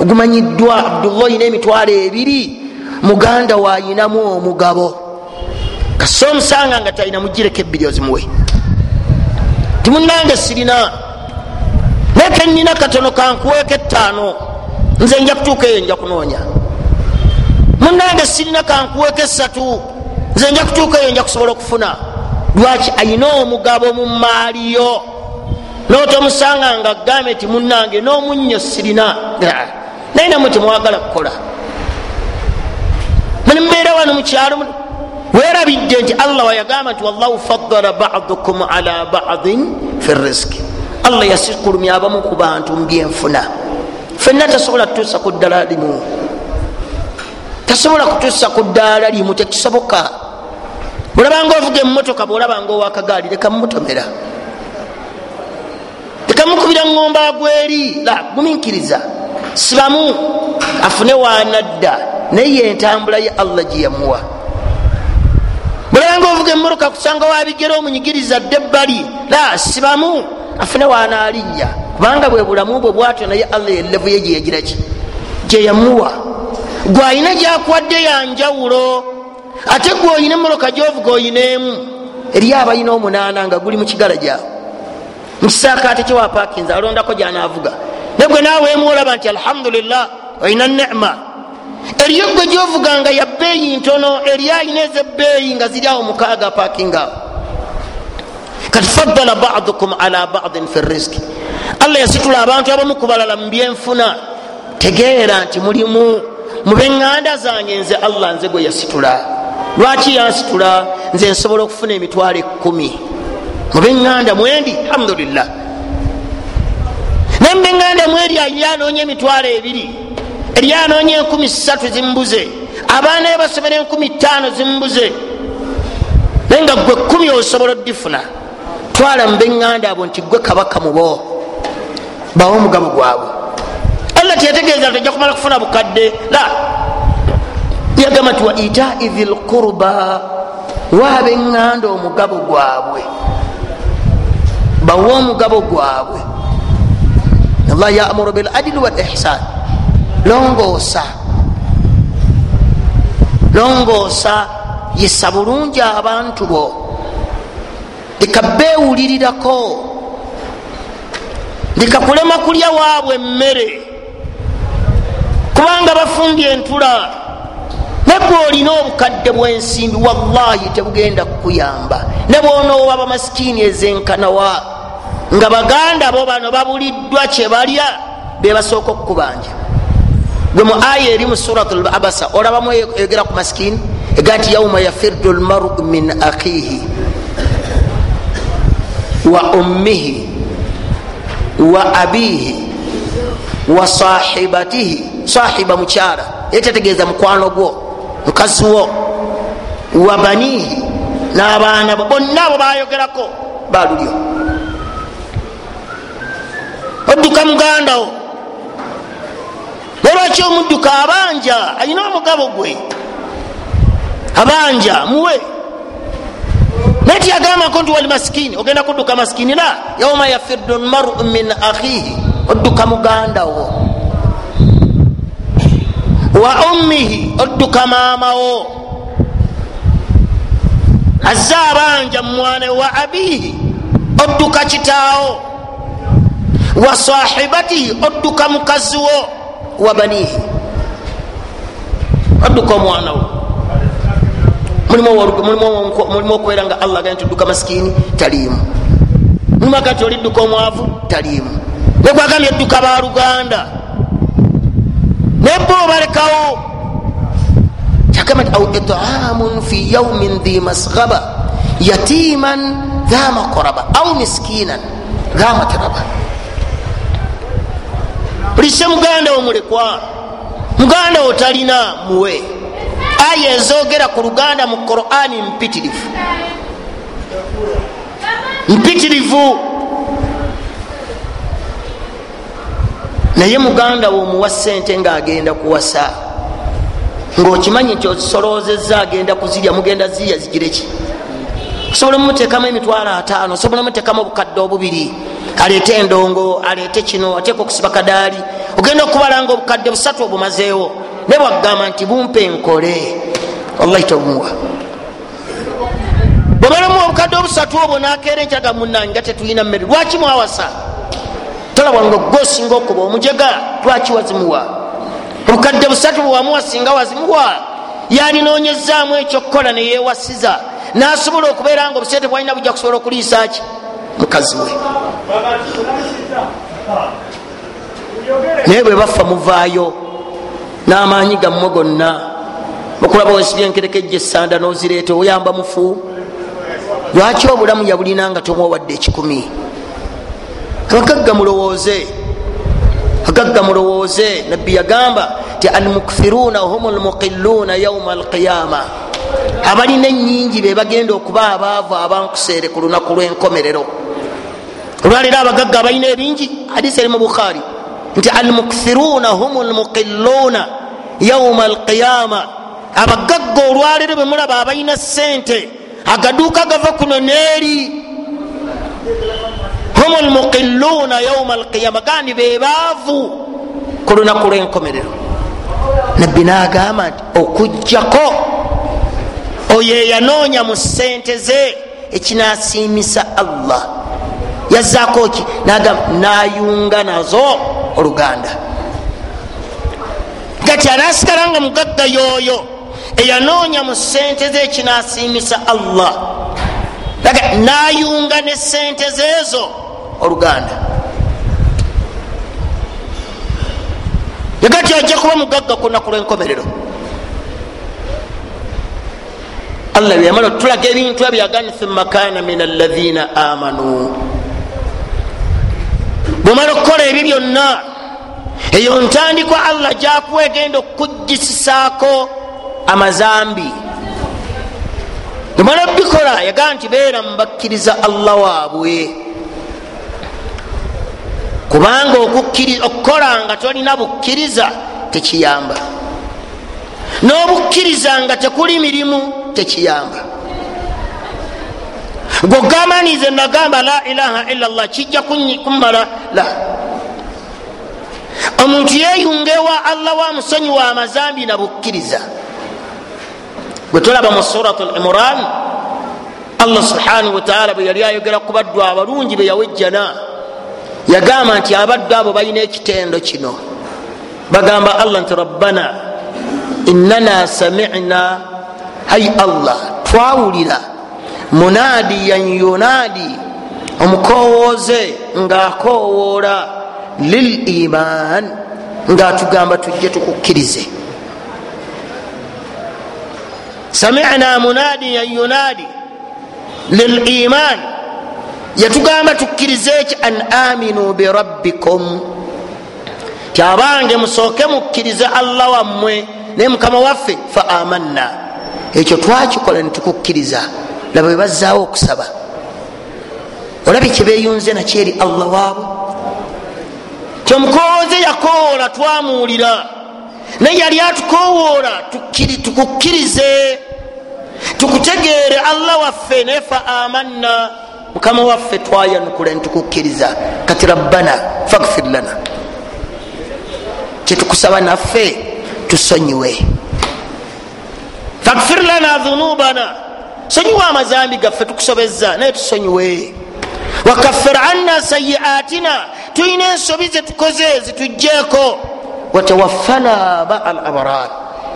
Ogumanyiddwa abdullah oyina emitwalo ebiri muganda waayinamu omugabo. Kase omusanga nga talina mugireko ebbiri ozimuwe. Timunange sirina naye kenina katono kankuweeko ettaano. Nze nja kutuuka eyo nja kunoonya. Munange sirina kankuweeko esatu nze nja kutuuka eyo nja kusobola okufuna. Lwaki? Ayina omugabo mu maaliyo. Notomusanga nga agambe ti munange n'omunnyo sirina. Naye namwe temwagala kukola. Muli mubeera wano mukyalo werabidde nti allah wayagamba nti wallahu fadala badukum ala badin fi risiki allah yasikulumya abamu ku bantu mubyenfuna fenna tasobola kutuusa ku ddala limu. Tasobola kutuusa ku ddaala limu tekisoboka olabanga ovuga emotoka bwolabanga owakagaali leka mumutomera leka mukubira ngomba gweri. La guminkiriza sibamu afune wanadda naye yentambula ye allah gyeyamuwa bulanga ovuga emmotoka kusanga wabigera omunyigiriza dde ebbali la sibamu afune wanaalinnya kubanga bwe bulamu bwe bwatyo naye allah elevu ye gyeyagiraki gyeyamuwa gweayina gyakwadde yanjawulo ate gweoyina emmotoka gyovuga oyinaemu eri abalina omunaana nga guli mu kigala gyawe mukisaakaate kyewapakinze alondako gyanaavuga. Naye gwe naawe emu olaba nti alhamdulillah olina nema eriyo gwe gyovuga nga ya bbeeyi ntono eri ayina ezebbeeyi nga ziri awo mukaaga pakingaawo kati fadala badukum ala badin fi risiki allah yasitula abantu abamu kubalala mu byenfuna. Tegeera nti mulimu mubeŋŋanda zange nze allah nze gwe yasitula. Lwaki yansitula? Nze nsobola okufuna emitwalo ekumi mubeŋŋanda mwendi alhamdulillah. Naye mubeŋŋanda mweri ayiri anoonya emitwalo ebiri. Eri anoonya enkumi satu zimbuze. Abaana be basomera enkumi ttaano zimbuze. Naye nga gwe kumi osobola odifuna twala mubeŋŋanda abo nti gwe kabaka mubo bawe omugabo gwabwe. Allah teyategeeza tojja kumala kufuna bukadde. La. Yagamba nti wa itai thi lqurba waabeŋŋanda omugabo gwabwe. Bawe omugabo gwabwe. Allah yamuru biladili walihsan longoosa. Longoosa yesa bulungi abantu bo leka beewulirirako leka kulema kulya waabwe emmere. Wafumbye entula. Nebwe olina obukadde bwensimbi wallahi tebugenda kukuyamba. Ne bwonoowa bamasikini ezenkanawa nga baganda bo bano babuliddwa kyebalya bebasooka okukubanja. Gwe mu aya eri mu surat abasa olabamu egera ku masikini ega nti yauma yafirdu lmaru min akhihi wa ummihi wa abihi wa sahibatihi sahiba mukyala yetetegeeza mukwano gwo mukazi wo wa banihi n'abaana bo bonna abo bayogerako balulyo. Odduka muganda wo olwaki omudduka abanja alina omugabo gwe? Abanja muwe naye tiyagambako nti wali masikini ogenda kudduka masikini la yauma yafirdu lmaru min akhihi. Odduka muganda wo. Wa ummihi odduka maama wo. Azze abanja mumwana wa abihi odduka kitaawo. Wa sahibatihi odduka mukazi wo. Wa banihi odduka omwana wo mulimu okubeera nga allah gaa nti odduka masikini taliimu mulimu aga nti olidduka omwavu taliimu nekwagambye edduka baluganda nebba obalekawo kyagamba nti au itaamun fi yaumin dhi masghaba yatiman dha makoraba au miskinan dha matraba bulise muganda wo mulekwa muganda wo talina muwe aya ezogera ku luganda mu qurani mpitirivu. Mpitirivu. Naye muganda wo omuwa sente ngaagenda kuwasa. Ngaokimanyi nti ozisolozeza agenda kuzirya mugenda zirya zigireki osobola mumuteekamu emitwalo ataano osobola mumuteekamu obukadde obubiri. Aleete endongo aleete kino ateeka okusiba kadaali. Ogenda okubala nga obukadde busatu obumazeewo ne bwagamba nti bumpe enkole wallahi tobumuwa bwemalamu obukadde obusatu obwo nakeera enkyaga munange nga tetulina mmere lwaki mwawasa? Tolabwanga gwosinga okuba omujega lwaki wazimuwa? Obukadde busatu bwewamuwa singa wazimuwa? Yalinoonyezaamu ekyokukola neyewasiza nasobola okubeera nga obusente bwalina bujja kusobola okuliisaki mukazi we. Naye bwe bafa muvaayo n'amaanyi gammwe gonna. Okulaba wesibya enkerekejja esanda nozireeta oyamba mufu. Lwaki obulamu yabulina nga tomwowadde ekikumi? Abagagga mulowooze. Agagga mulowooze. Nabbi yagamba ti almukthiruna hum lmuqiluuna yauma alqiyama abalina enyingi be bagenda okuba abaavu abankuseere ku lunaku lw'enkomerero. Olwaleero abagagga abalina ebingi. Hadisi eri mu bukhaari nti almukthiruna hum lmuqiluuna yauma alqiyama. Abagagga olwaleero bwe mulaba abalina sente. Agaduuka gava kuno neeri hum lmuqiluuna yauma alqiyama. Gandi bebaavu ku lunaku lw'enkomerero nabbi nagamba nti okugjako oyo eyanoonya mu sente ze. Ekinasiimisa allah. Yazzaako ki nayunga nazo oluganda. Gati anasigala nga mugagga yoyo eyanoonya mu sente ze ekinasiimisa allah. Nayunga ne sente zeezo oluganda. Yagati ajja kuba mugagga ku lunaku lw'enkomerero. Allah byamala otulaga ebintu ebyagani thumma kana min alaina amanu bwemala okukola ebyo byonna. Eyo ntandikwa allah gyakuwa egenda okukugisisaako amazambi. Bwemala bikola yagaa nti beera mubakkiriza allah waabwe. Kubanga okukola nga tolina bukkiriza tekiyamba. N'obukkiriza nga tekuli mirimu tekiyamba gweogamanize nagamba la ilaha illa llah kijja kumala la. Omuntu yeyunga ewa allah wa musonyi wa amazambi na bukkiriza. Gwe tolaba mu surat imran allah subhanahu wataala bwe yali ayogera ku baddu abalungi be yawejjana yagamba nti abaddu abo balina ekitendo kino. Bagamba allah nti rabbana innana samina ai allah twawulira munadiyan yunadi. Omukowooze ng'akowoola lil iman ng'atugamba tujje tukukkirize. Samina munadiyan yunadi lil iman. Yatugamba tukkirize eki an aminu birabbikum kyabange musooke mukkirize allah wammwe naye mukama waffe fa amanna. Ekyo twakikola netukukkiriza laba bwebazaawo okusaba olabye kyebeyunze nakyeri allah waabwe? Kyomukowooze yakowoola twamuwulira naye yali atukowoola tukukkirize tukutegeere allah waffe naye fa amanna mukama waffe twayanukula netukukkiriza. Kati rabbana fagfir lana. Kyetukusaba naffe tusonyiwe. Fagfir lana dhunubana sonyiwa amazambi gaffe tukusobeza naye tusonyiwe wakafir anna sayiatina tulina ensobi zetukoze zitugjeeko watawaffana maa al abrar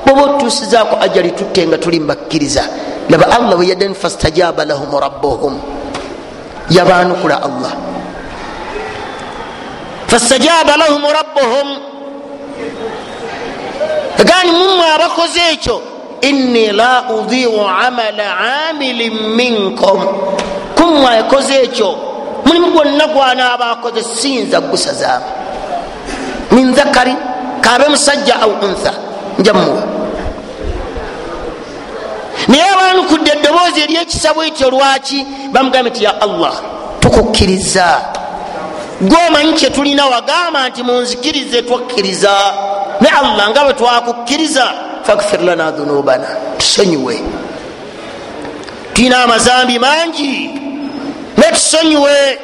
bwoba otutusizaako ajali tutte nga tuli mbakkiriza. Laba allah bwe yadden fastajaba lahum rabbuhum yabanukula allah. Fastajaba lahum rabbuhum. Agani mumwe abakoze ekyo inni la udhiu amala amilin minkum. Kumwe akoze ekyo? Mulimu gwonna gwana abakoze siyinza gusazaamu min dhakari kabe musajja au untha? Njamuwa naye abanukudde eddoboozi eryekisabo ekyo lwaki bamugambe nti ya allah tukukkiriza. Gwomanyi kyetulina wagamba nti munzikirize twakkiriza. Ne allah nga bwe twakukkiriza fagfir lana dhunubana. Tusonyiwe. Tulina amazambi mangi. Naye tusonyiwe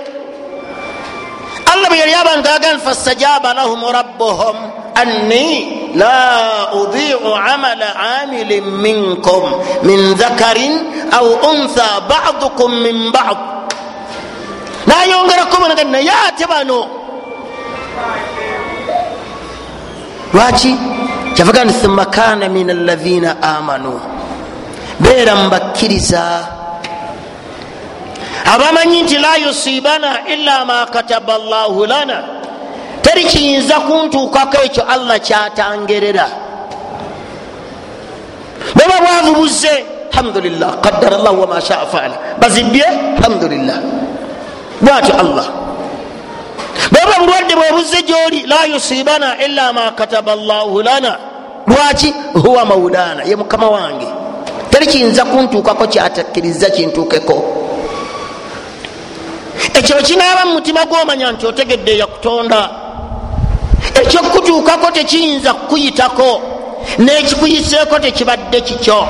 allah bwe yali abantu agani fastajaba lahum rabbuhum anni la udhiu amala amilin minkum min dhakarin au untha badukum min bad. Nayongerako bonaga naye ate bano. Lwaki kyavuga nti thumma kana min alaina amanu. Beera mubakkiriza abamanyi nti la yusibana illa ma kataba llahu lana. Teri kiyinza kuntuukako ekyo allah kyatangerera. Bweba bwavu buzze alhamdulillah qaddara llahu wama shaa faala. Bazibye alhamdulillah. Bwatyo allah bweba bulwadde bwebuzze gyoli la yusibana illa ma kataba llahu lana. Lwaki? Huwa maulana ye mukama wange. Teri kiyinza kuntuukako kyatakkiriza kintuukeko. Ekyo kinaaba mu mutima gwomanya nti otegedde yakutonda ekyokutuukako tekiyinza kukuyitako nekikuyiseeko tekibadde kikyo